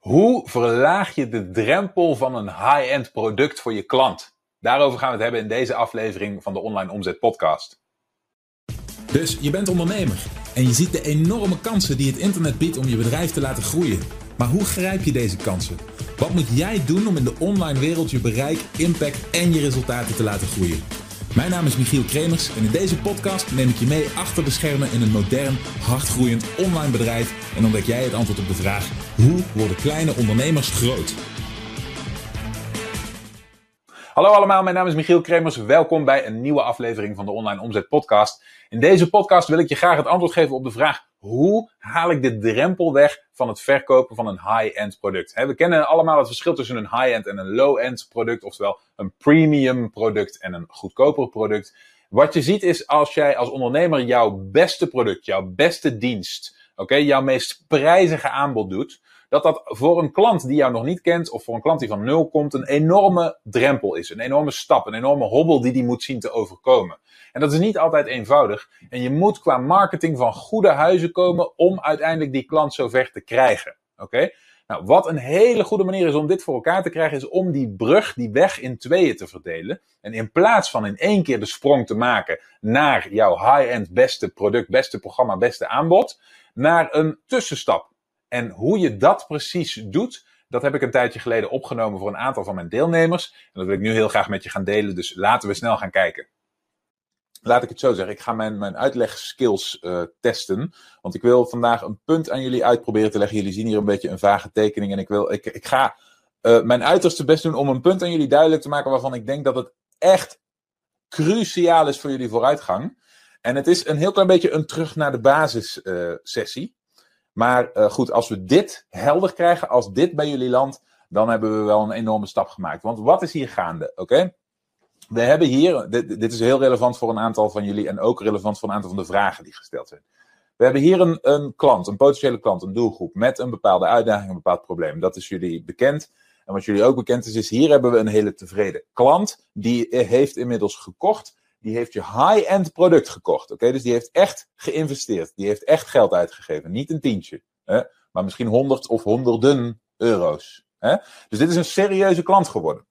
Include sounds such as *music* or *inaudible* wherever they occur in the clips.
Hoe verlaag je de drempel van een high-end product voor je klant? Daarover gaan we het hebben in deze aflevering van de Online Omzet Podcast. Dus je bent ondernemer en je ziet de enorme kansen die het internet biedt om je bedrijf te laten groeien. Maar hoe grijp je deze kansen? Wat moet jij doen om in de online wereld je bereik, impact en je resultaten te laten groeien? Mijn naam is Michiel Kremers en in deze podcast neem ik je mee achter de schermen in een modern, hardgroeiend online bedrijf en ontdek jij het antwoord op de vraag: hoe worden kleine ondernemers groot? Hallo allemaal, mijn naam is Michiel Kremers. Welkom bij een nieuwe aflevering van de Online Omzet Podcast. In deze podcast wil ik je graag het antwoord geven op de vraag: hoe haal ik de drempel weg van het verkopen van een high-end product? we kennen allemaal het verschil tussen een high-end en een low-end product, oftewel een premium product en een goedkoper product. Wat je ziet is als jij als ondernemer jouw beste product, jouw beste dienst, oké, jouw meest prijzige aanbod doet, dat dat voor een klant die jou nog niet kent of voor een klant die van nul komt een enorme drempel is, een enorme stap, een enorme hobbel die die moet zien te overkomen. En dat is niet altijd eenvoudig. En je moet qua marketing van goede huizen komen om uiteindelijk die klant zover te krijgen. Oké? Nou, wat een hele goede manier is om dit voor elkaar te krijgen, is om die brug, die weg in tweeën te verdelen. En in plaats van in één keer de sprong te maken naar jouw high-end beste product, beste programma, beste aanbod, naar een tussenstap. En hoe je dat precies doet, dat heb ik een tijdje geleden opgenomen voor een aantal van mijn deelnemers. En dat wil ik nu heel graag met je gaan delen, dus laten we snel gaan kijken laat ik het zo zeggen, ik ga mijn, mijn uitlegskills uh, testen. Want ik wil vandaag een punt aan jullie uitproberen te leggen. Jullie zien hier een beetje een vage tekening. En ik, wil, ik, ik ga uh, mijn uiterste best doen om een punt aan jullie duidelijk te maken waarvan ik denk dat het echt cruciaal is voor jullie vooruitgang. En het is een heel klein beetje een terug naar de basis sessie. Maar goed, als we dit helder krijgen, als dit bij jullie landt, dan hebben we wel een enorme stap gemaakt. Want wat is hier gaande? Oké? we hebben hier, dit, dit, is heel relevant voor een aantal van jullie en ook relevant voor een aantal van de vragen die gesteld zijn. We hebben hier een, een klant, een potentiële klant, een doelgroep met een bepaalde uitdaging, een bepaald probleem. Dat is jullie bekend. En wat jullie ook bekend is, is hier hebben we een hele tevreden klant. Die heeft inmiddels gekocht. Die heeft je high-end product gekocht. Oké, dus die heeft echt geïnvesteerd. Die heeft echt geld uitgegeven. Niet een tientje. Hè? Maar misschien honderd of honderden euro's. Hè? Dus dit is een serieuze klant geworden.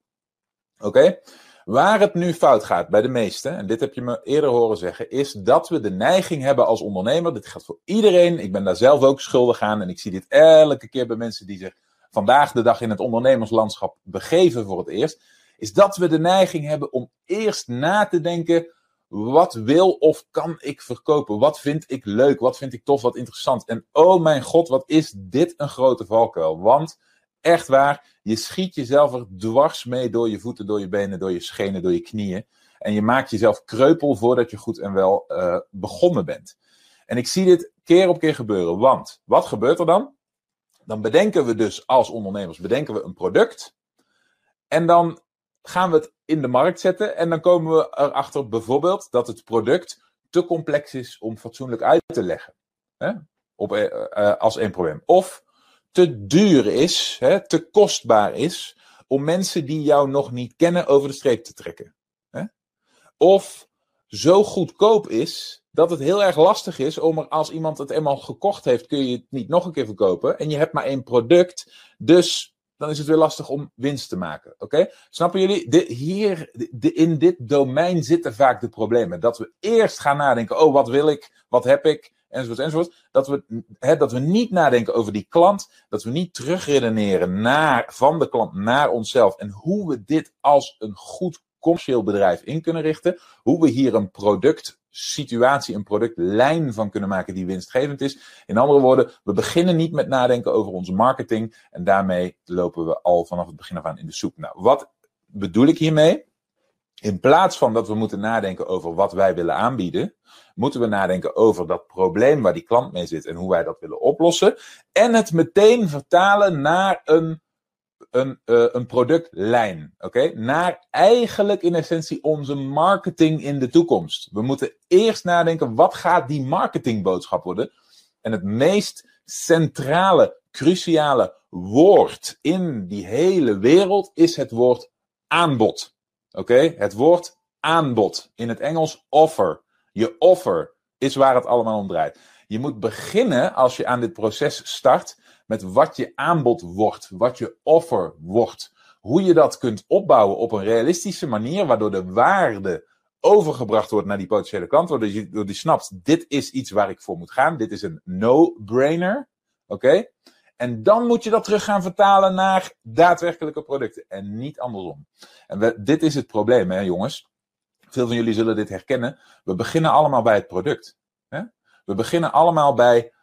Oké? Waar het nu fout gaat bij de meesten, en dit heb je me eerder horen zeggen, is dat we de neiging hebben als ondernemer, dit geldt voor iedereen, ik ben daar zelf ook schuldig aan en ik zie dit elke keer bij mensen die zich vandaag de dag in het ondernemerslandschap begeven voor het eerst, is dat we de neiging hebben om eerst na te denken, wat wil of kan ik verkopen? Wat vind ik leuk? Wat vind ik tof? Wat interessant? En oh mijn god, wat is dit een grote valkuil? Want Echt waar, je schiet jezelf er dwars mee door je voeten, door je benen, door je schenen, door je knieën. En je maakt jezelf kreupel voordat je goed en wel uh, begonnen bent. En ik zie dit keer op keer gebeuren. Want wat gebeurt er dan? Dan bedenken we dus als ondernemers bedenken we een product. En dan gaan we het in de markt zetten. En dan komen we erachter bijvoorbeeld dat het product te complex is om fatsoenlijk uit te leggen. Hè? Uh, uh, als één probleem. Of te duur is, hè, te kostbaar is, om mensen die jou nog niet kennen over de streep te trekken. Hè? Of zo goedkoop is dat het heel erg lastig is om er als iemand het eenmaal gekocht heeft, kun je het niet nog een keer verkopen. En je hebt maar één product, dus dan is het weer lastig om winst te maken. Oké? Snappen jullie? Hier, de, in dit domein zitten vaak de problemen. Dat we eerst gaan nadenken: oh, wat wil ik? Wat heb ik? enzovoort, enzovoort. Dat we, hè, dat we niet nadenken over die klant, dat we niet terugredeneren naar, van de klant naar onszelf en hoe we dit als een goed commercieel bedrijf in kunnen richten, hoe we hier een productsituatie, een productlijn van kunnen maken die winstgevend is. In andere woorden, we beginnen niet met nadenken over onze marketing en daarmee lopen we al vanaf het begin af aan in de soep. Nou, wat bedoel ik hiermee? In plaats van dat we moeten nadenken over wat wij willen aanbieden, moeten we nadenken over dat probleem waar die klant mee zit en hoe wij dat willen oplossen. En het meteen vertalen naar een, een, uh, een productlijn. Oké? Naar eigenlijk in essentie onze marketing in de toekomst. We moeten eerst nadenken, wat gaat die marketingboodschap worden? En het meest centrale, cruciale woord in die hele wereld is het woord aanbod. Oké, het woord aanbod. In het Engels offer. Je offer is waar het allemaal om draait. Je moet beginnen, als je aan dit proces start, met wat je aanbod wordt, wat je offer wordt. Hoe je dat kunt opbouwen op een realistische manier, waardoor de waarde overgebracht wordt naar die potentiële klant, waardoor die, snapt, dit is iets waar ik voor moet gaan, dit is een no-brainer, oké? En dan moet je dat terug gaan vertalen naar daadwerkelijke producten en niet andersom. En dit is het probleem, hè, jongens. Veel van jullie zullen dit herkennen. We beginnen allemaal bij het product. Hè? We beginnen allemaal bij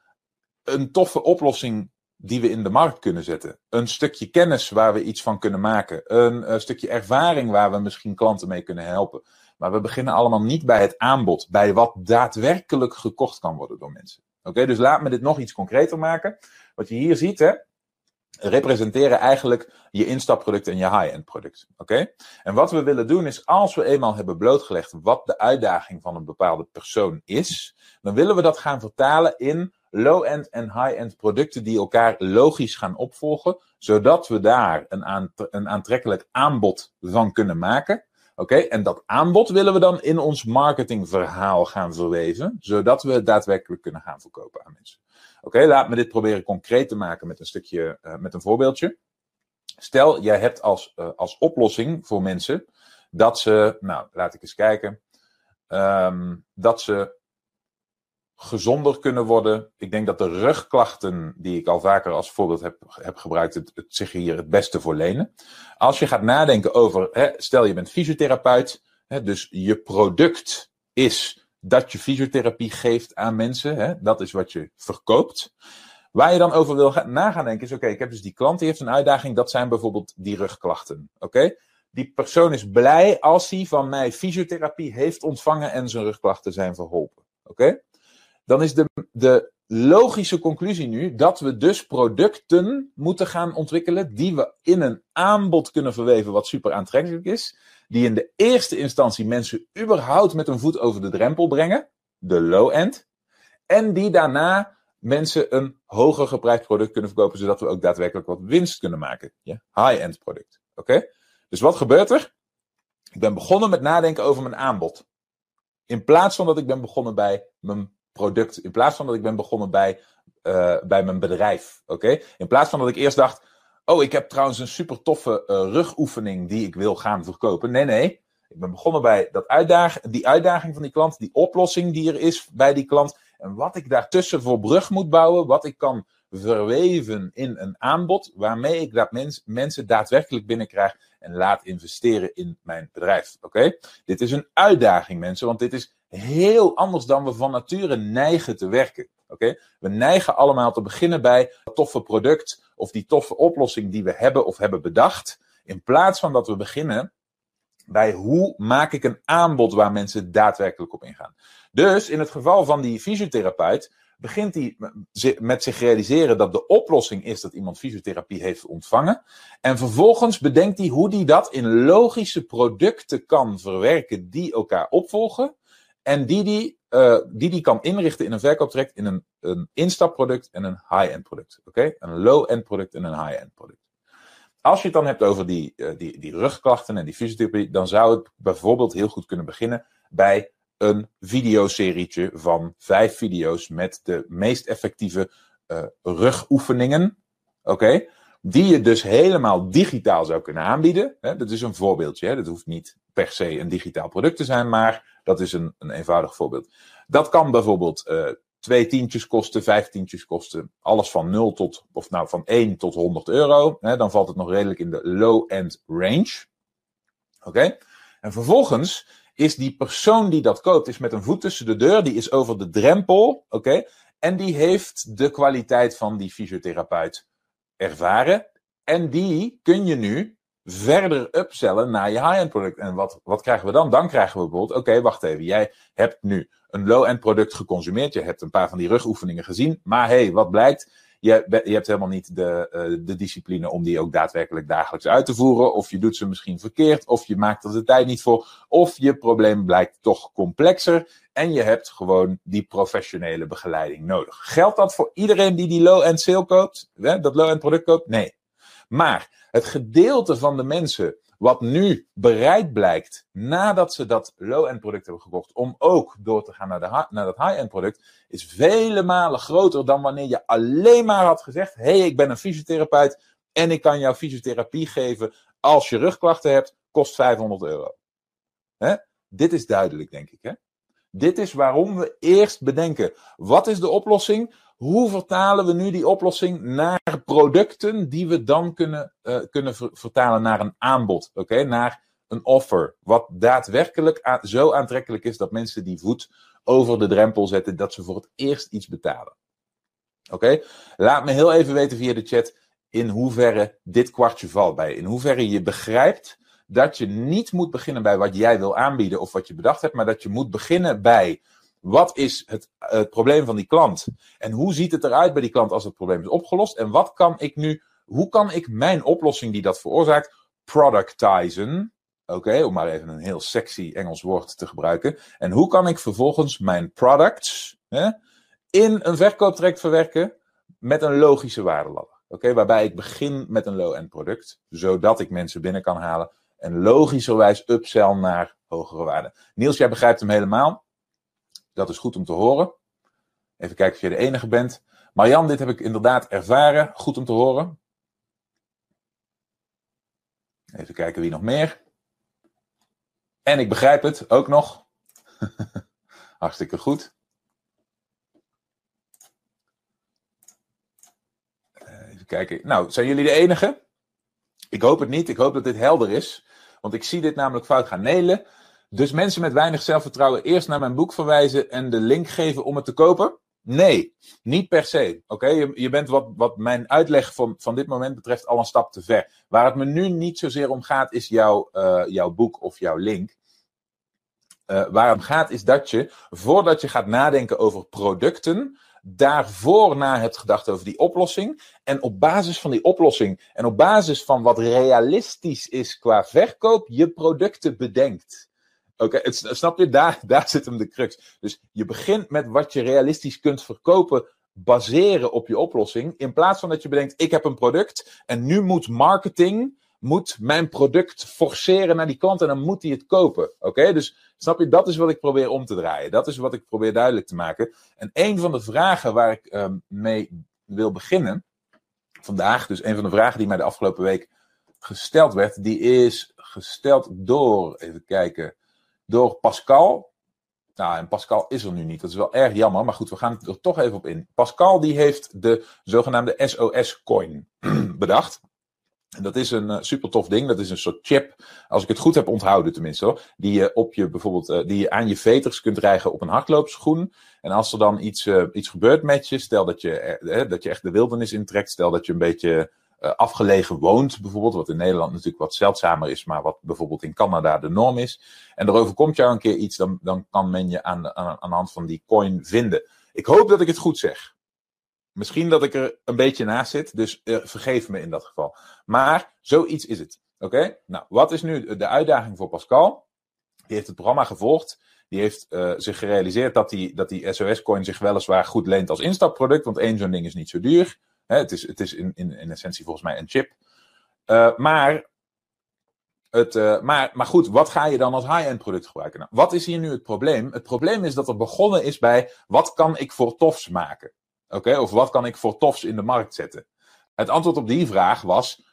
een toffe oplossing die we in de markt kunnen zetten. Een stukje kennis waar we iets van kunnen maken. Een, een, stukje ervaring waar we misschien klanten mee kunnen helpen. Maar we beginnen allemaal niet bij het aanbod, bij wat daadwerkelijk gekocht kan worden door mensen. Oké, dus laat me dit nog iets concreter maken. Wat je hier ziet, hè, representeren eigenlijk je instapproduct en je high-end product. Oké? En wat we willen doen is, als we eenmaal hebben blootgelegd wat de uitdaging van een bepaalde persoon is, dan willen we dat gaan vertalen in low-end en high-end producten die elkaar logisch gaan opvolgen, zodat we daar een, een aantrekkelijk aanbod van kunnen maken. Oké, en dat aanbod willen we dan in ons marketingverhaal gaan verweven, zodat we het daadwerkelijk kunnen gaan verkopen aan mensen. Oké, laat me dit proberen concreet te maken met een stukje, uh, met een voorbeeldje. Stel, jij hebt als, uh, als oplossing voor mensen dat ze, nou, laat ik eens kijken, um, dat ze gezonder kunnen worden. Ik denk dat de rugklachten, die ik al vaker als voorbeeld heb, heb gebruikt, het, zich hier het beste voor lenen. Als je gaat nadenken over, hè, stel je bent fysiotherapeut, hè, dus je product is dat je fysiotherapie geeft aan mensen. Hè? Dat is wat je verkoopt. Waar je dan over wil gaan denken is, oké, ik heb dus die klant, die heeft een uitdaging. Dat zijn bijvoorbeeld die rugklachten. Oké? Die persoon is blij als hij van mij fysiotherapie heeft ontvangen en zijn rugklachten zijn verholpen. Oké? Dan is de, de logische conclusie nu dat we dus producten moeten gaan ontwikkelen die we in een aanbod kunnen verweven wat super aantrekkelijk is die in de eerste instantie mensen überhaupt met een voet over de drempel brengen, de low-end, en die daarna mensen een hoger geprijsd product kunnen verkopen, zodat we ook daadwerkelijk wat winst kunnen maken. Ja? High-end product. Oké? Dus wat gebeurt er? Ik ben begonnen met nadenken over mijn aanbod. In plaats van dat ik ben begonnen bij mijn product. In plaats van dat ik ben begonnen bij, uh, bij mijn bedrijf. Oké? In plaats van dat ik eerst dacht, Oh, ik heb trouwens een super toffe uh, rugoefening die ik wil gaan verkopen. Nee, nee. Ik ben begonnen bij dat uitdaging, die uitdaging van die klant, die oplossing die er is bij die klant. En wat ik daartussen voor brug moet bouwen, wat ik kan verweven in een aanbod, waarmee ik dat mens, mensen daadwerkelijk binnenkrijg en laat investeren in mijn bedrijf. Oké? Dit is een uitdaging, mensen, want dit is heel anders dan we van nature neigen te werken. Oké? We neigen allemaal te beginnen bij dat toffe product of die toffe oplossing die we hebben of hebben bedacht. In plaats van dat we beginnen bij hoe maak ik een aanbod waar mensen daadwerkelijk op ingaan. Dus in het geval van die fysiotherapeut begint hij met zich realiseren dat de oplossing is dat iemand fysiotherapie heeft ontvangen. En vervolgens bedenkt hij hoe hij dat in logische producten kan verwerken die elkaar opvolgen. En die die, uh, die die kan inrichten in een verkooptraject in een, een instapproduct en een high-end product. Oké? Een low-end product en een high-end product. Als je het dan hebt over die, uh, die, die rugklachten en die fysiotherapie, dan zou het bijvoorbeeld heel goed kunnen beginnen bij een videoserietje van vijf video's met de meest effectieve uh, rugoefeningen. Oké? Die je dus helemaal digitaal zou kunnen aanbieden. Hè? Dat is een voorbeeldje. Hè? Dat hoeft niet per se een digitaal product te zijn, maar dat is een, een eenvoudig voorbeeld. Dat kan bijvoorbeeld uh, twee tientjes kosten, vijf tientjes kosten. Alles van 0 tot, of nou van 1 tot 100 euro. Hè, dan valt het nog redelijk in de low-end range. Oké? En vervolgens is die persoon die dat koopt, is met een voet tussen de deur, die is over de drempel. Oké? En die heeft de kwaliteit van die fysiotherapeut ervaren. En die kun je nu verder upsellen naar je high-end product. En wat, wat krijgen we dan? Dan krijgen we bijvoorbeeld, oké, wacht even. Jij hebt nu een low-end product geconsumeerd. Je hebt een paar van die rugoefeningen gezien. Maar hey, wat blijkt? Je, je hebt helemaal niet de, uh, de discipline om die ook daadwerkelijk dagelijks uit te voeren. Of je doet ze misschien verkeerd. Of je maakt er de tijd niet voor. Of je probleem blijkt toch complexer. En je hebt gewoon die professionele begeleiding nodig. Geldt dat voor iedereen die die low-end sale koopt? Hè, dat low-end product koopt? Nee. Maar het gedeelte van de mensen wat nu bereid blijkt nadat ze dat low-end product hebben gekocht, om ook door te gaan naar, de, naar dat high-end product, is vele malen groter dan wanneer je alleen maar had gezegd: hé, hey, ik ben een fysiotherapeut en ik kan jou fysiotherapie geven als je rugklachten hebt, kost 500 euro. Dit is duidelijk, denk ik. Hè? Dit is waarom we eerst bedenken: wat is de oplossing? Hoe vertalen we nu die oplossing naar producten die we dan kunnen, uh, kunnen vertalen naar een aanbod? Oké, naar een offer. Wat daadwerkelijk zo aantrekkelijk is dat mensen die voet over de drempel zetten dat ze voor het eerst iets betalen. Oké, laat me heel even weten via de chat in hoeverre dit kwartje valt bij. In hoeverre je begrijpt dat je niet moet beginnen bij wat jij wil aanbieden of wat je bedacht hebt, maar dat je moet beginnen bij wat is het, het probleem van die klant? En hoe ziet het eruit bij die klant als het probleem is opgelost? En wat kan ik nu, hoe kan ik mijn oplossing die dat veroorzaakt, productizen? Oké, om maar even een heel sexy Engels woord te gebruiken. En hoe kan ik vervolgens mijn products hè, in een verkooptraject verwerken met een logische waardeladder? Oké, waarbij ik begin met een low-end product, zodat ik mensen binnen kan halen en logischerwijs upsell naar hogere waarden. Niels, jij begrijpt hem helemaal. Dat is goed om te horen. Even kijken of je de enige bent. Marjan, dit heb ik inderdaad ervaren. Goed om te horen. Even kijken wie nog meer. En ik begrijp het ook nog. *laughs* Hartstikke goed. Even kijken. Nou, zijn jullie de enige? Ik hoop het niet. Ik hoop dat dit helder is. Want ik zie dit namelijk fout gaan. Nelen, dus mensen met weinig zelfvertrouwen eerst naar mijn boek verwijzen en de link geven om het te kopen? Nee, niet per se. Oké, je, je, bent wat, wat mijn uitleg van, van dit moment betreft al een stap te ver. Waar het me nu niet zozeer om gaat, is jouw, uh, jouw boek of jouw link. Uh, waar het gaat, is dat je, voordat je gaat nadenken over producten, daarvoor na hebt gedacht over die oplossing. En op basis van die oplossing en op basis van wat realistisch is qua verkoop, je producten bedenkt. Oké, okay, snap je? Daar, *laughs* daar zit hem de crux. Dus je begint met wat je realistisch kunt verkopen, baseren op je oplossing. In plaats van dat je bedenkt, ik heb een product en nu moet marketing moet mijn product forceren naar die klant en dan moet hij het kopen. Oké, dus snap je, dat is wat ik probeer om te draaien. Dat is wat ik probeer duidelijk te maken. En een van de vragen waar ik um, mee wil beginnen vandaag, dus een van de vragen die mij de afgelopen week gesteld werd, die is gesteld door, even kijken, door Pascal. Nou, en Pascal is er nu niet. Dat is wel erg jammer, maar goed, we gaan er toch even op in. Pascal die heeft de zogenaamde SOS-coin *clears throat* bedacht. En dat is een uh, super tof ding. Dat is een soort chip, als ik het goed heb onthouden tenminste, die je op je bijvoorbeeld, uh, die je aan je veters kunt rijgen op een hardloopschoen. En als er dan iets, uh, iets gebeurt met je, stel dat je, dat je echt de wildernis intrekt, stel dat je een beetje afgelegen woont, bijvoorbeeld, wat in Nederland natuurlijk wat zeldzamer is, maar wat bijvoorbeeld in Canada de norm is. En er overkomt jou een keer iets, dan, dan kan men je aan, aan, aan de hand van die coin vinden. Ik hoop dat ik het goed zeg. Misschien dat ik er een beetje naast zit, dus uh, vergeef me in dat geval. Maar zoiets is het. Oké? Nou, wat is nu de uitdaging voor Pascal? Die heeft het programma gevolgd. Die heeft uh, zich gerealiseerd dat die, dat die SOS-coin zich weliswaar goed leent als instapproduct, want één zo'n ding is niet zo duur. Hè, het is, het is in, in, essentie volgens mij een chip. Uh, maar, het, uh, maar, maar goed, wat ga je dan als high-end product gebruiken? Nou, wat is hier nu het probleem? Het probleem is dat er begonnen is bij wat kan ik voor tofs maken? Oké, of wat kan ik voor tofs in de markt zetten? Het antwoord op die vraag was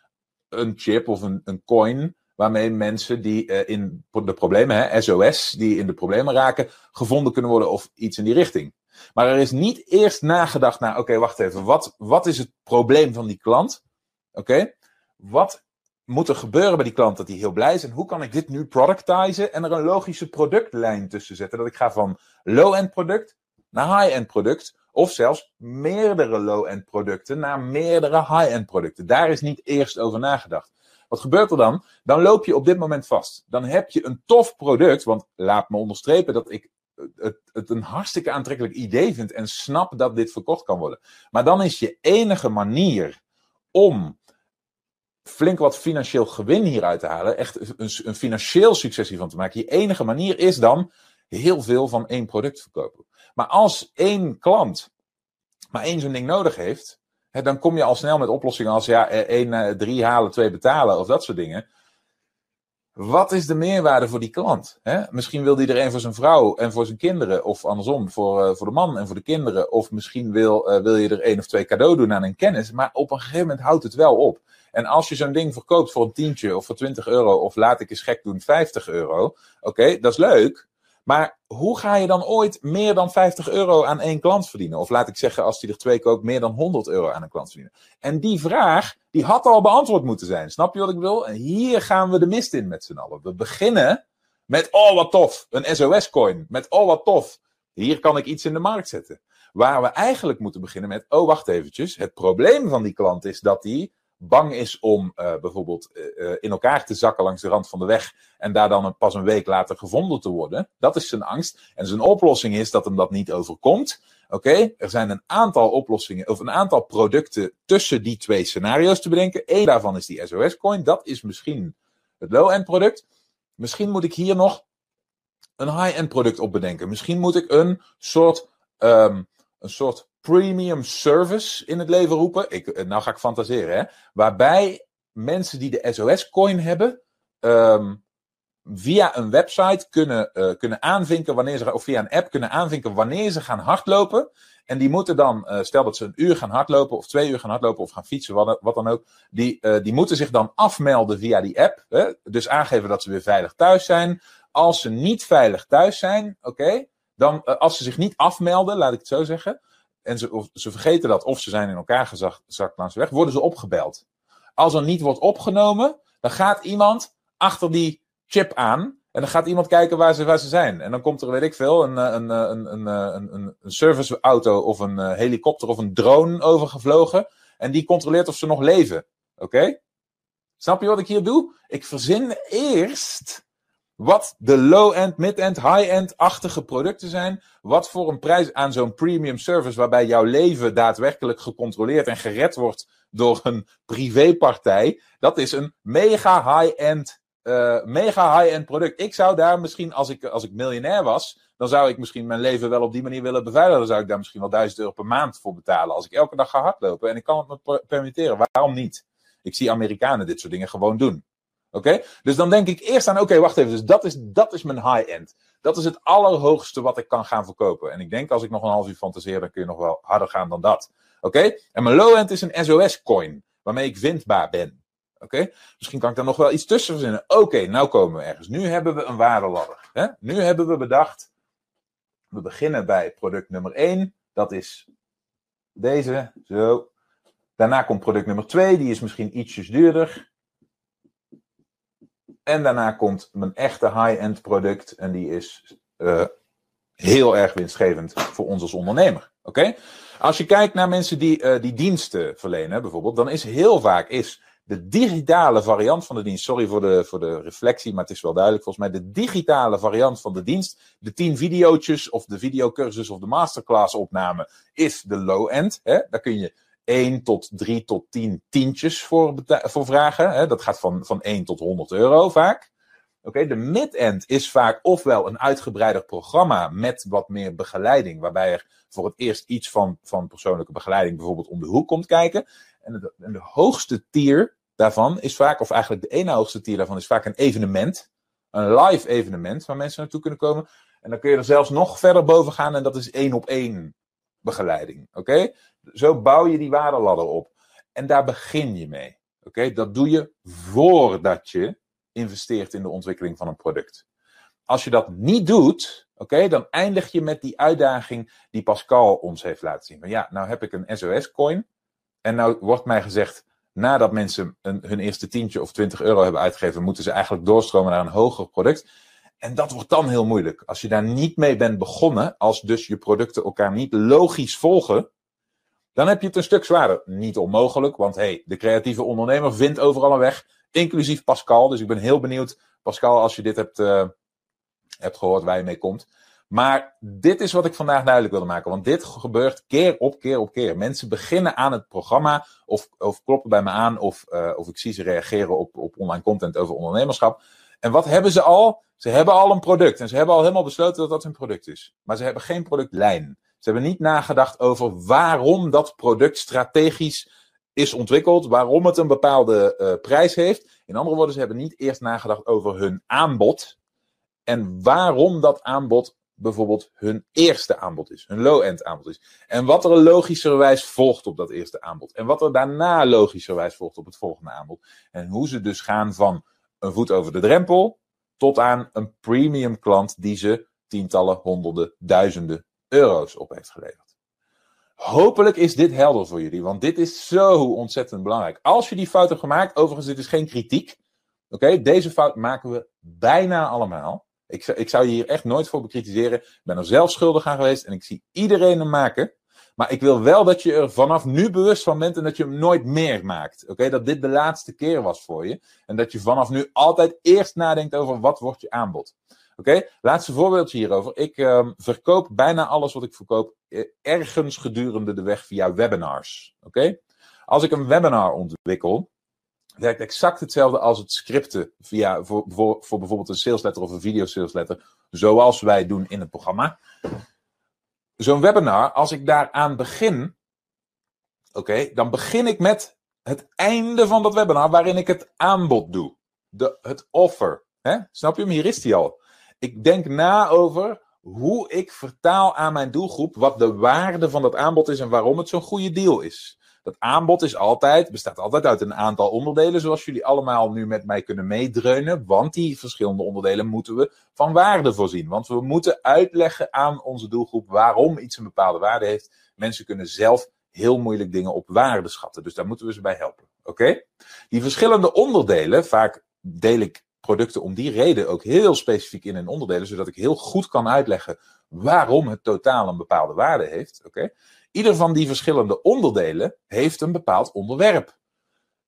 een chip of een, een coin waarmee mensen die uh, in de problemen, hè, SOS, die in de problemen raken, gevonden kunnen worden of iets in die richting. Maar er is niet eerst nagedacht naar, oké, wacht even, wat, wat is het probleem van die klant? Oké, wat moet er gebeuren bij die klant dat hij heel blij is? En hoe kan ik dit nu productizen en er een logische productlijn tussen zetten? Dat ik ga van low-end product naar high-end product. Of zelfs meerdere low-end producten naar meerdere high-end producten. Daar is niet eerst over nagedacht. Wat gebeurt er dan? Dan loop je op dit moment vast. Dan heb je een tof product, want laat me onderstrepen dat ik het, het een hartstikke aantrekkelijk idee vind en snap dat dit verkocht kan worden. Maar dan is je enige manier om flink wat financieel gewin hieruit te halen, echt een, een financieel succes hiervan te maken, je enige manier is dan heel veel van één product verkopen. Maar als één klant maar één zo'n ding nodig heeft, hè, dan kom je al snel met oplossingen als ja, één, drie halen, twee betalen of dat soort dingen. Wat is de meerwaarde voor die klant? Hè? Misschien wil die er een voor zijn vrouw en voor zijn kinderen, of andersom, voor, uh, voor de man en voor de kinderen. Of misschien wil, uh, wil je er één of twee cadeau doen aan een kennis, maar op een gegeven moment houdt het wel op. En als je zo'n ding verkoopt voor een tientje of voor 20 euro, of laat ik eens gek doen, 50 euro, oké, dat is leuk. Maar hoe ga je dan ooit meer dan 50 euro aan één klant verdienen? Of laat ik zeggen, als die er twee koopt, meer dan 100 euro aan een klant verdienen? En die vraag, die had al beantwoord moeten zijn. Snap je wat ik bedoel? En hier gaan we de mist in met z'n allen. We beginnen met, oh wat tof, een SOS-coin. Met, oh wat tof, hier kan ik iets in de markt zetten. Waar we eigenlijk moeten beginnen met, oh wacht eventjes, het probleem van die klant is dat die bang is om uh, bijvoorbeeld uh, in elkaar te zakken langs de rand van de weg en daar dan pas een week later gevonden te worden. Dat is zijn angst. En zijn oplossing is dat hem dat niet overkomt. Oké, er zijn een aantal oplossingen of een aantal producten tussen die twee scenario's te bedenken. Eén daarvan is die SOS-coin. Dat is misschien het low-end product. Misschien moet ik hier nog een high-end product op bedenken. Misschien moet ik een soort, um, een soort premium service in het leven roepen. Ik, eh, nou ga ik fantaseren, hè. Waarbij mensen die de SOS-coin hebben, um, via een website kunnen, uh, kunnen aanvinken wanneer ze, of via een app kunnen aanvinken wanneer ze gaan hardlopen. En die moeten dan, uh, stel dat ze een uur gaan hardlopen, of twee uur gaan hardlopen, of gaan fietsen, wat, wat dan ook. Die, die moeten zich dan afmelden via die app. Hè? Dus aangeven dat ze weer veilig thuis zijn. Als ze niet veilig thuis zijn, oké, dan, als ze zich niet afmelden, laat ik het zo zeggen, en ze, ze vergeten dat, of ze zijn in elkaar gezakt langs weg, worden ze opgebeld. Als er niet wordt opgenomen, dan gaat iemand achter die chip aan. En dan gaat iemand kijken waar ze, waar ze zijn. En dan komt er, weet ik veel, een, een, een, een, een, een, een serviceauto of een helikopter of een drone overgevlogen. En die controleert of ze nog leven. Oké? Snap je wat ik hier doe? Ik verzin eerst wat de low-end, mid-end, high-end-achtige producten zijn. Wat voor een prijs aan zo'n premium service, waarbij jouw leven daadwerkelijk gecontroleerd en gered wordt door een privépartij. Dat is een mega high-end, uh, mega high-end product. Ik zou daar misschien, als ik, als ik miljonair was, dan zou ik misschien mijn leven wel op die manier willen beveiligen. Dan zou ik daar misschien wel 1000 euro per maand voor betalen. Als ik elke dag ga hardlopen en ik kan het me permitteren. Waarom niet? Ik zie Amerikanen dit soort dingen gewoon doen. Oké? Dus dan denk ik eerst aan, oké, wacht even. Dus dat is, dat is mijn high-end. Dat is het allerhoogste wat ik kan gaan verkopen. En ik denk, als ik nog een half uur fantaseer, dan kun je nog wel harder gaan dan dat. Oké? En mijn low-end is een SOS-coin, waarmee ik vindbaar ben. Oké? Misschien kan ik daar nog wel iets tussen verzinnen. Oké, nou komen we ergens. Nu hebben we een waardeladder. Hè? Nu hebben we bedacht, we beginnen bij product nummer 1. Dat is deze, zo. Daarna komt product nummer 2, die is misschien ietsjes duurder. En daarna komt mijn echte high-end product. En die is uh, heel erg winstgevend voor ons als ondernemer. Oké? Als je kijkt naar mensen die, uh, die diensten verlenen, bijvoorbeeld, dan is heel vaak is de digitale variant van de dienst. Sorry voor de, voor de reflectie, maar het is wel duidelijk volgens mij. De digitale variant van de dienst, de 10 video's of de videocursus of de masterclass opname, is de low-end. Daar kun je 1 tot 3 tot 10 tientjes voor, voor vragen. Hè? Dat gaat van, van 1 tot 100 euro vaak. Oké, de mid-end is vaak ofwel een uitgebreider programma met wat meer begeleiding, waarbij er voor het eerst iets van, van persoonlijke begeleiding bijvoorbeeld om de hoek komt kijken. En de, en de hoogste tier daarvan is vaak, of eigenlijk de ene hoogste tier daarvan is vaak een evenement. Een live evenement waar mensen naartoe kunnen komen. En dan kun je er zelfs nog verder boven gaan en dat is één op één begeleiding. Oké? Zo bouw je die waardeladder op. En daar begin je mee. Oké? Dat doe je voordat je investeert in de ontwikkeling van een product. Als je dat niet doet, oké, dan eindig je met die uitdaging die Pascal ons heeft laten zien. Van ja, nou heb ik een SOS-coin. En nou wordt mij gezegd, nadat mensen een, hun eerste tientje of 20 euro hebben uitgegeven, moeten ze eigenlijk doorstromen naar een hoger product. En dat wordt dan heel moeilijk. Als je daar niet mee bent begonnen, als dus je producten elkaar niet logisch volgen, dan heb je het een stuk zwaarder. Niet onmogelijk, want hey, de creatieve ondernemer vindt overal een weg, inclusief Pascal. Dus ik ben heel benieuwd, Pascal, als je dit hebt, uh, hebt gehoord waar je mee komt. Maar dit is wat ik vandaag duidelijk wilde maken. Want dit gebeurt keer op keer op keer. Mensen beginnen aan het programma of, of kloppen bij me aan of, uh, of ik zie ze reageren op, op online content over ondernemerschap. En wat hebben ze al? Ze hebben al een product en ze hebben al helemaal besloten dat dat hun product is. Maar ze hebben geen productlijn. Ze hebben niet nagedacht over waarom dat product strategisch is ontwikkeld, waarom het een bepaalde uh, prijs heeft. In andere woorden, ze hebben niet eerst nagedacht over hun aanbod en waarom dat aanbod bijvoorbeeld hun eerste aanbod is, hun low-end aanbod is. En wat er logischerwijs volgt op dat eerste aanbod. En wat er daarna logischerwijs volgt op het volgende aanbod. En hoe ze dus gaan van een voet over de drempel tot aan een premium klant die ze tientallen, honderden, duizenden euro's op heeft geleverd. Hopelijk is dit helder voor jullie, want dit is zo ontzettend belangrijk. Als je die fout hebt gemaakt, overigens, dit is geen kritiek. Oké, deze fout maken we bijna allemaal. Ik, ik zou je hier echt nooit voor bekritiseren. Ik ben er zelf schuldig aan geweest en ik zie iedereen hem maken. Maar ik wil wel dat je er vanaf nu bewust van bent en dat je hem nooit meer maakt. Oké, dat dit de laatste keer was voor je. En dat je vanaf nu altijd eerst nadenkt over wat wordt je aanbod. Oké, laatste voorbeeldje hierover. Ik uh, verkoop bijna alles wat ik verkoop eh, ergens gedurende de weg via webinars. Oké, als ik een webinar ontwikkel, werkt exact hetzelfde als het scripten via, voor, voor, voor bijvoorbeeld een salesletter of een video salesletter, zoals wij doen in het programma. Zo'n webinar, als ik daaraan begin, oké, dan begin ik met het einde van dat webinar waarin ik het aanbod doe. De, het offer. Hè? Snap je hem? Hier is die al. Ik denk na over hoe ik vertaal aan mijn doelgroep wat de waarde van dat aanbod is en waarom het zo'n goede deal is. Dat aanbod is altijd, bestaat altijd uit een aantal onderdelen, zoals jullie allemaal nu met mij kunnen meedreunen. Want die verschillende onderdelen moeten we van waarde voorzien. Want we moeten uitleggen aan onze doelgroep waarom iets een bepaalde waarde heeft. Mensen kunnen zelf heel moeilijk dingen op waarde schatten. Dus daar moeten we ze bij helpen. Oké? Die verschillende onderdelen, vaak deel ik producten om die reden ook heel specifiek in in onderdelen, zodat ik heel goed kan uitleggen waarom het totaal een bepaalde waarde heeft. Ieder van die verschillende onderdelen heeft een bepaald onderwerp.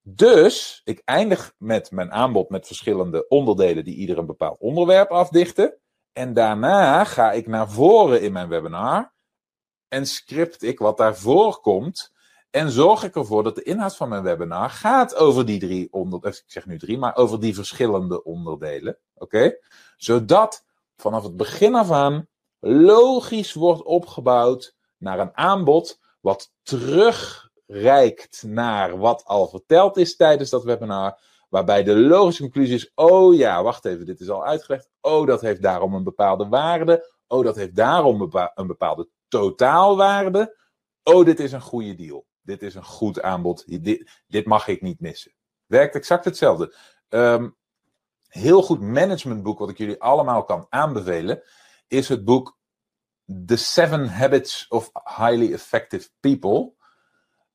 Dus ik eindig met mijn aanbod met verschillende onderdelen die ieder een bepaald onderwerp afdichten. En daarna ga ik naar voren in mijn webinar en script ik wat daarvoor komt. En zorg ik ervoor dat de inhoud van mijn webinar gaat over die drie onderdelen. Ik zeg nu drie, maar over die verschillende onderdelen. Oké? Zodat vanaf het begin af aan logisch wordt opgebouwd naar een aanbod wat terugreikt naar wat al verteld is tijdens dat webinar. Waarbij de logische conclusie is: oh ja, wacht even, dit is al uitgelegd. Oh, dat heeft daarom een bepaalde waarde. Oh, dat heeft daarom een bepaalde totaalwaarde. Oh, dit is een goede deal. Dit is een goed aanbod. Dit, dit mag ik niet missen. Werkt exact hetzelfde. Um, heel goed managementboek, wat ik jullie allemaal kan aanbevelen, is het boek The Seven Habits of Highly Effective People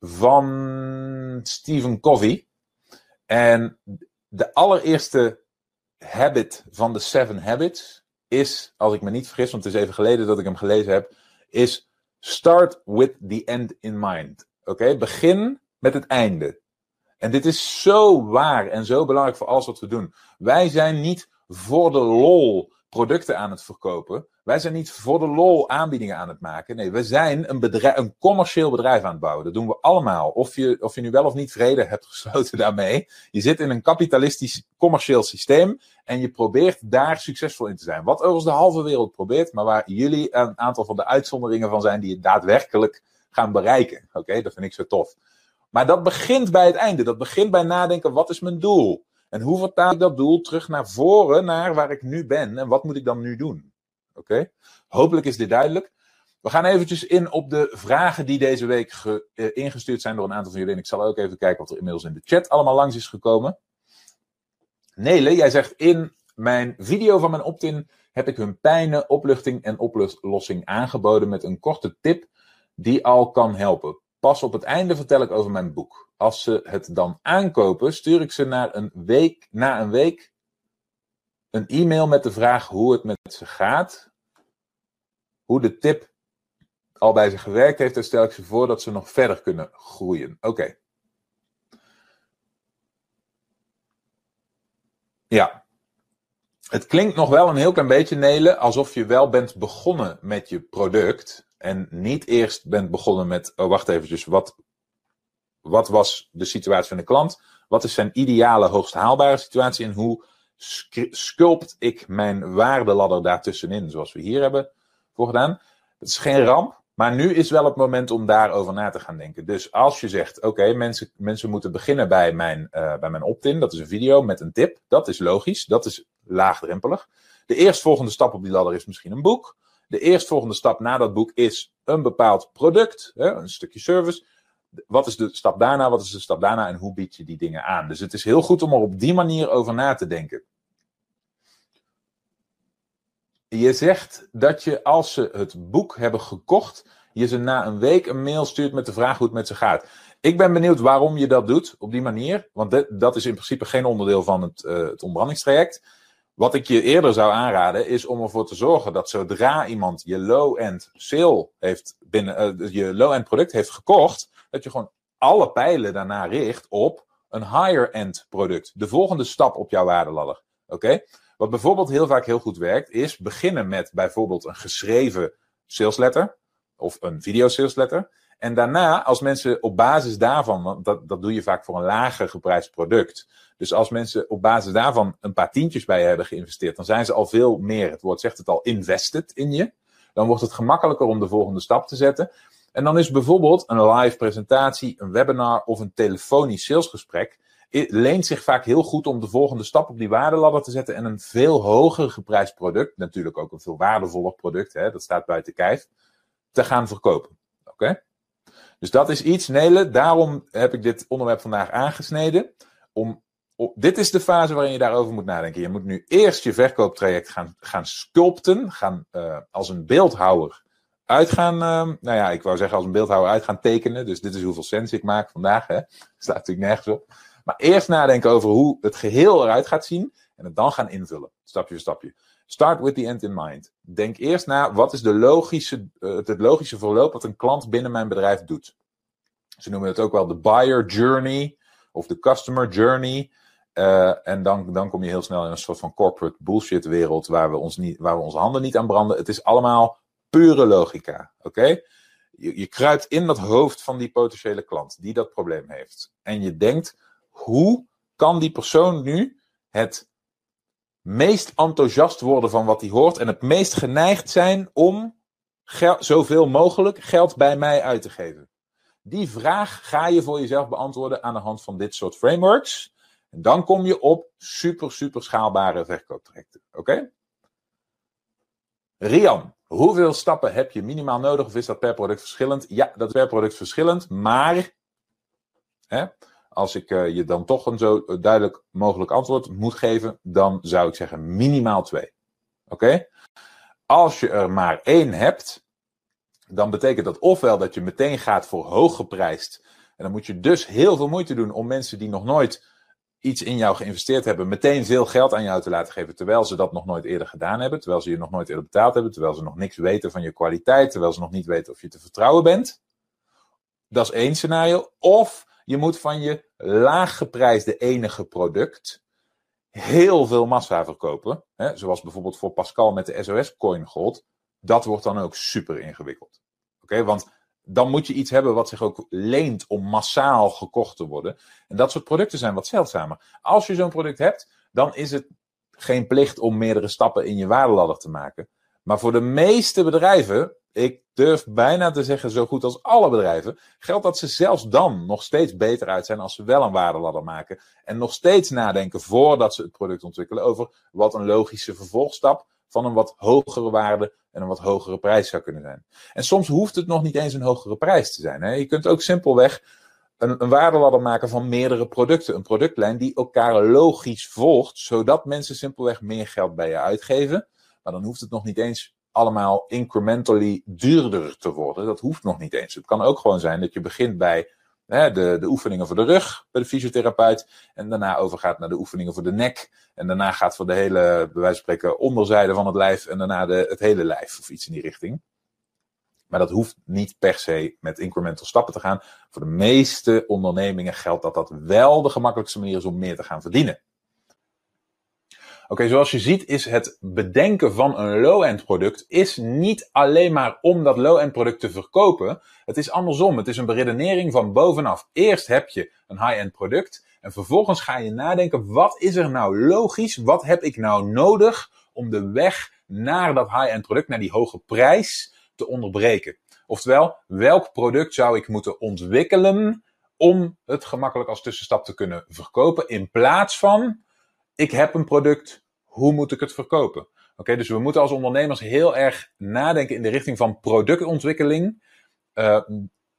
van Stephen Covey. En de allereerste habit van de Seven Habits is, als ik me niet vergis, want het is even geleden dat ik hem gelezen heb, is start with the end in mind. Oké, begin met het einde. En dit is zo waar en zo belangrijk voor alles wat we doen. Wij zijn niet voor de lol producten aan het verkopen. Wij zijn niet voor de lol aanbiedingen aan het maken. Nee, we zijn een, bedrijf, een commercieel bedrijf aan het bouwen. Dat doen we allemaal. Of je, of je nu wel of niet vrede hebt *laughs* gesloten daarmee. Je zit in een kapitalistisch commercieel systeem. En je probeert daar succesvol in te zijn. Wat overigens de halve wereld probeert. Maar waar jullie een aantal van de uitzonderingen van zijn die je daadwerkelijk gaan bereiken. Oké, dat vind ik zo tof. Maar dat begint bij het einde. Dat begint bij nadenken: wat is mijn doel? En hoe vertaal ik dat doel terug naar voren, naar waar ik nu ben? En wat moet ik dan nu doen? Oké? Hopelijk is dit duidelijk. We gaan eventjes in op de vragen die deze week eh, ingestuurd zijn door een aantal van jullie. En ik zal ook even kijken wat er inmiddels in de chat allemaal langs is gekomen. Nele, jij zegt in mijn video van mijn opt-in heb ik hun pijnen, opluchting en oplossing aangeboden met een korte tip die al kan helpen. Pas op het einde vertel ik over mijn boek. Als ze het dan aankopen, stuur ik ze na een week, na een week een e-mail met de vraag hoe het met ze gaat. Hoe de tip al bij ze gewerkt heeft, dan stel ik ze voor dat ze nog verder kunnen groeien. Oké. Ja. Het klinkt nog wel een heel klein beetje, Nelen, alsof je wel bent begonnen met je product. En niet eerst bent begonnen met, oh wacht eventjes, wat, wat was de situatie van de klant? Wat is zijn ideale, hoogst haalbare situatie? En hoe sculpt ik mijn waardeladder daartussenin, zoals we hier hebben voor gedaan? Het is geen ramp, Maar nu is wel het moment om daarover na te gaan denken. Dus als je zegt, oké, mensen, mensen moeten beginnen bij mijn, uh, bij mijn opt-in. Dat is een video met een tip. Dat is logisch. Dat is laagdrempelig. De eerstvolgende stap op die ladder is misschien een boek. De eerstvolgende stap na dat boek is een bepaald product. Hè, een stukje service. Wat is de stap daarna? Wat is de stap daarna? En hoe bied je die dingen aan? Dus het is heel goed om er op die manier over na te denken. Je zegt dat je als ze het boek hebben gekocht, je ze na een week een mail stuurt met de vraag hoe het met ze gaat. Ik ben benieuwd waarom je dat doet op die manier. Want dat is in principe geen onderdeel van het, uh, het. Wat ik je eerder zou aanraden is om ervoor te zorgen dat zodra iemand je low-end sale heeft binnen, uh, je low-end product heeft gekocht, dat je gewoon alle pijlen daarna richt op een higher-end product. De volgende stap op jouw waardeladder. Oké? Wat bijvoorbeeld heel vaak heel goed werkt, is beginnen met bijvoorbeeld een geschreven salesletter of een video salesletter. En daarna, als mensen op basis daarvan, dat, dat doe je vaak voor een lager geprijsd product. Dus als mensen op basis daarvan een paar tientjes bij je hebben geïnvesteerd, dan zijn ze al veel meer, het woord zegt het al, invested in je. Dan wordt het gemakkelijker om de volgende stap te zetten. En dan is bijvoorbeeld een live presentatie, een webinar of een telefonisch salesgesprek leent zich vaak heel goed om de volgende stap op die waardeladder te zetten en een veel hoger geprijsd product, natuurlijk ook een veel waardevoller product, hè, dat staat buiten kijf, te gaan verkopen. Oké? Dus dat is iets, Nele, daarom heb ik dit onderwerp vandaag aangesneden. Om, dit is de fase waarin je daarover moet nadenken. Je moet nu eerst je verkooptraject gaan, gaan sculpten, gaan uh, als een beeldhouwer uitgaan, uh, nou ja, ik wou zeggen als een beeldhouwer uit gaan tekenen. Dus dit is hoeveel cent ik maak vandaag, hè. Staat natuurlijk nergens op. Maar eerst nadenken over hoe het geheel eruit gaat zien en het dan gaan invullen, stapje voor stapje. Start with the end in mind. Denk eerst na, wat is de logische, uh, het logische verloop wat een klant binnen mijn bedrijf doet. Ze noemen het ook wel de buyer journey of de customer journey. Uh, en dan, dan kom je heel snel in een soort van corporate bullshit wereld waar we, ons niet, waar we onze handen niet aan branden. Het is allemaal pure logica. Oké? Je, je kruipt in dat hoofd van die potentiële klant die dat probleem heeft. En je denkt, hoe kan die persoon nu het meest enthousiast worden van wat hij hoort en het meest geneigd zijn om zoveel mogelijk geld bij mij uit te geven? Die vraag ga je voor jezelf beantwoorden aan de hand van dit soort frameworks. En dan kom je op super, super schaalbare verkooptrajecten. Oké? Rian, hoeveel stappen heb je minimaal nodig of is dat per product verschillend? Ja, dat is per product verschillend, maar als ik uh, je dan toch een zo duidelijk mogelijk antwoord moet geven, dan zou ik zeggen minimaal twee. Oké? Als je er maar één hebt, dan betekent dat ofwel dat je meteen gaat voor hoog geprijsd. En dan moet je dus heel veel moeite doen om mensen die nog nooit iets in jou geïnvesteerd hebben, meteen veel geld aan jou te laten geven, terwijl ze dat nog nooit eerder gedaan hebben, terwijl ze je nog nooit eerder betaald hebben, terwijl ze nog niks weten van je kwaliteit, terwijl ze nog niet weten of je te vertrouwen bent. Dat is één scenario. Of je moet van je laaggeprijsde enige product heel veel massa verkopen. Hè? Zoals bijvoorbeeld voor Pascal met de SOS Coin Gold. Dat wordt dan ook super ingewikkeld. Oké, want dan moet je iets hebben wat zich ook leent om massaal gekocht te worden. En dat soort producten zijn wat zeldzamer. Als je zo'n product hebt, dan is het geen plicht om meerdere stappen in je waardeladder te maken. Maar voor de meeste bedrijven ik durf bijna te zeggen, zo goed als alle bedrijven, geldt dat ze zelfs dan nog steeds beter uit zijn als ze wel een waardeladder maken. En nog steeds nadenken voordat ze het product ontwikkelen over wat een logische vervolgstap van een wat hogere waarde en een wat hogere prijs zou kunnen zijn. En soms hoeft het nog niet eens een hogere prijs te zijn. Hè? Je kunt ook simpelweg een, een waardeladder maken van meerdere producten. Een productlijn die elkaar logisch volgt, zodat mensen simpelweg meer geld bij je uitgeven. Maar dan hoeft het nog niet eens allemaal incrementally duurder te worden. Dat hoeft nog niet eens. Het kan ook gewoon zijn dat je begint bij hè, de, de oefeningen voor de rug bij de fysiotherapeut. En daarna overgaat naar de oefeningen voor de nek. En daarna gaat voor de hele, bij wijze van spreken, onderzijde van het lijf. En daarna de, het hele lijf of iets in die richting. Maar dat hoeft niet per se met incremental stappen te gaan. Voor de meeste ondernemingen geldt dat dat wel de gemakkelijkste manier is om meer te gaan verdienen. Oké, zoals je ziet is het bedenken van een low-end product is niet alleen maar om dat low-end product te verkopen. Het is andersom. Het is een beredenering van bovenaf. Eerst heb je een high-end product en vervolgens ga je nadenken wat is er nou logisch? Wat heb ik nou nodig om de weg naar dat high-end product, naar die hoge prijs te onderbreken? Oftewel, welk product zou ik moeten ontwikkelen om het gemakkelijk als tussenstap te kunnen verkopen, in plaats van ik heb een product, hoe moet ik het verkopen? Oké, dus we moeten als ondernemers heel erg nadenken in de richting van productontwikkeling. Uh,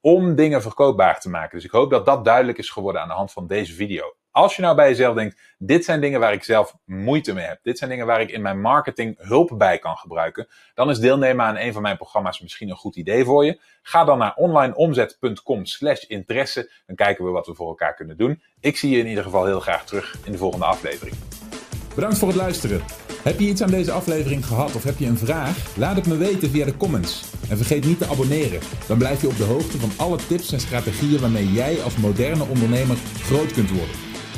om dingen verkoopbaar te maken. Dus ik hoop dat dat duidelijk is geworden aan de hand van deze video. Als je nou bij jezelf denkt, dit zijn dingen waar ik zelf moeite mee heb. Dit zijn dingen waar ik in mijn marketing hulp bij kan gebruiken. Dan is deelnemen aan een van mijn programma's misschien een goed idee voor je. Ga dan naar onlineomzet.com slash interesse. Dan kijken we wat we voor elkaar kunnen doen. Ik zie je in ieder geval heel graag terug in de volgende aflevering. Bedankt voor het luisteren. Heb je iets aan deze aflevering gehad of heb je een vraag? Laat het me weten via de comments. En vergeet niet te abonneren. Dan blijf je op de hoogte van alle tips en strategieën waarmee jij als moderne ondernemer groot kunt worden.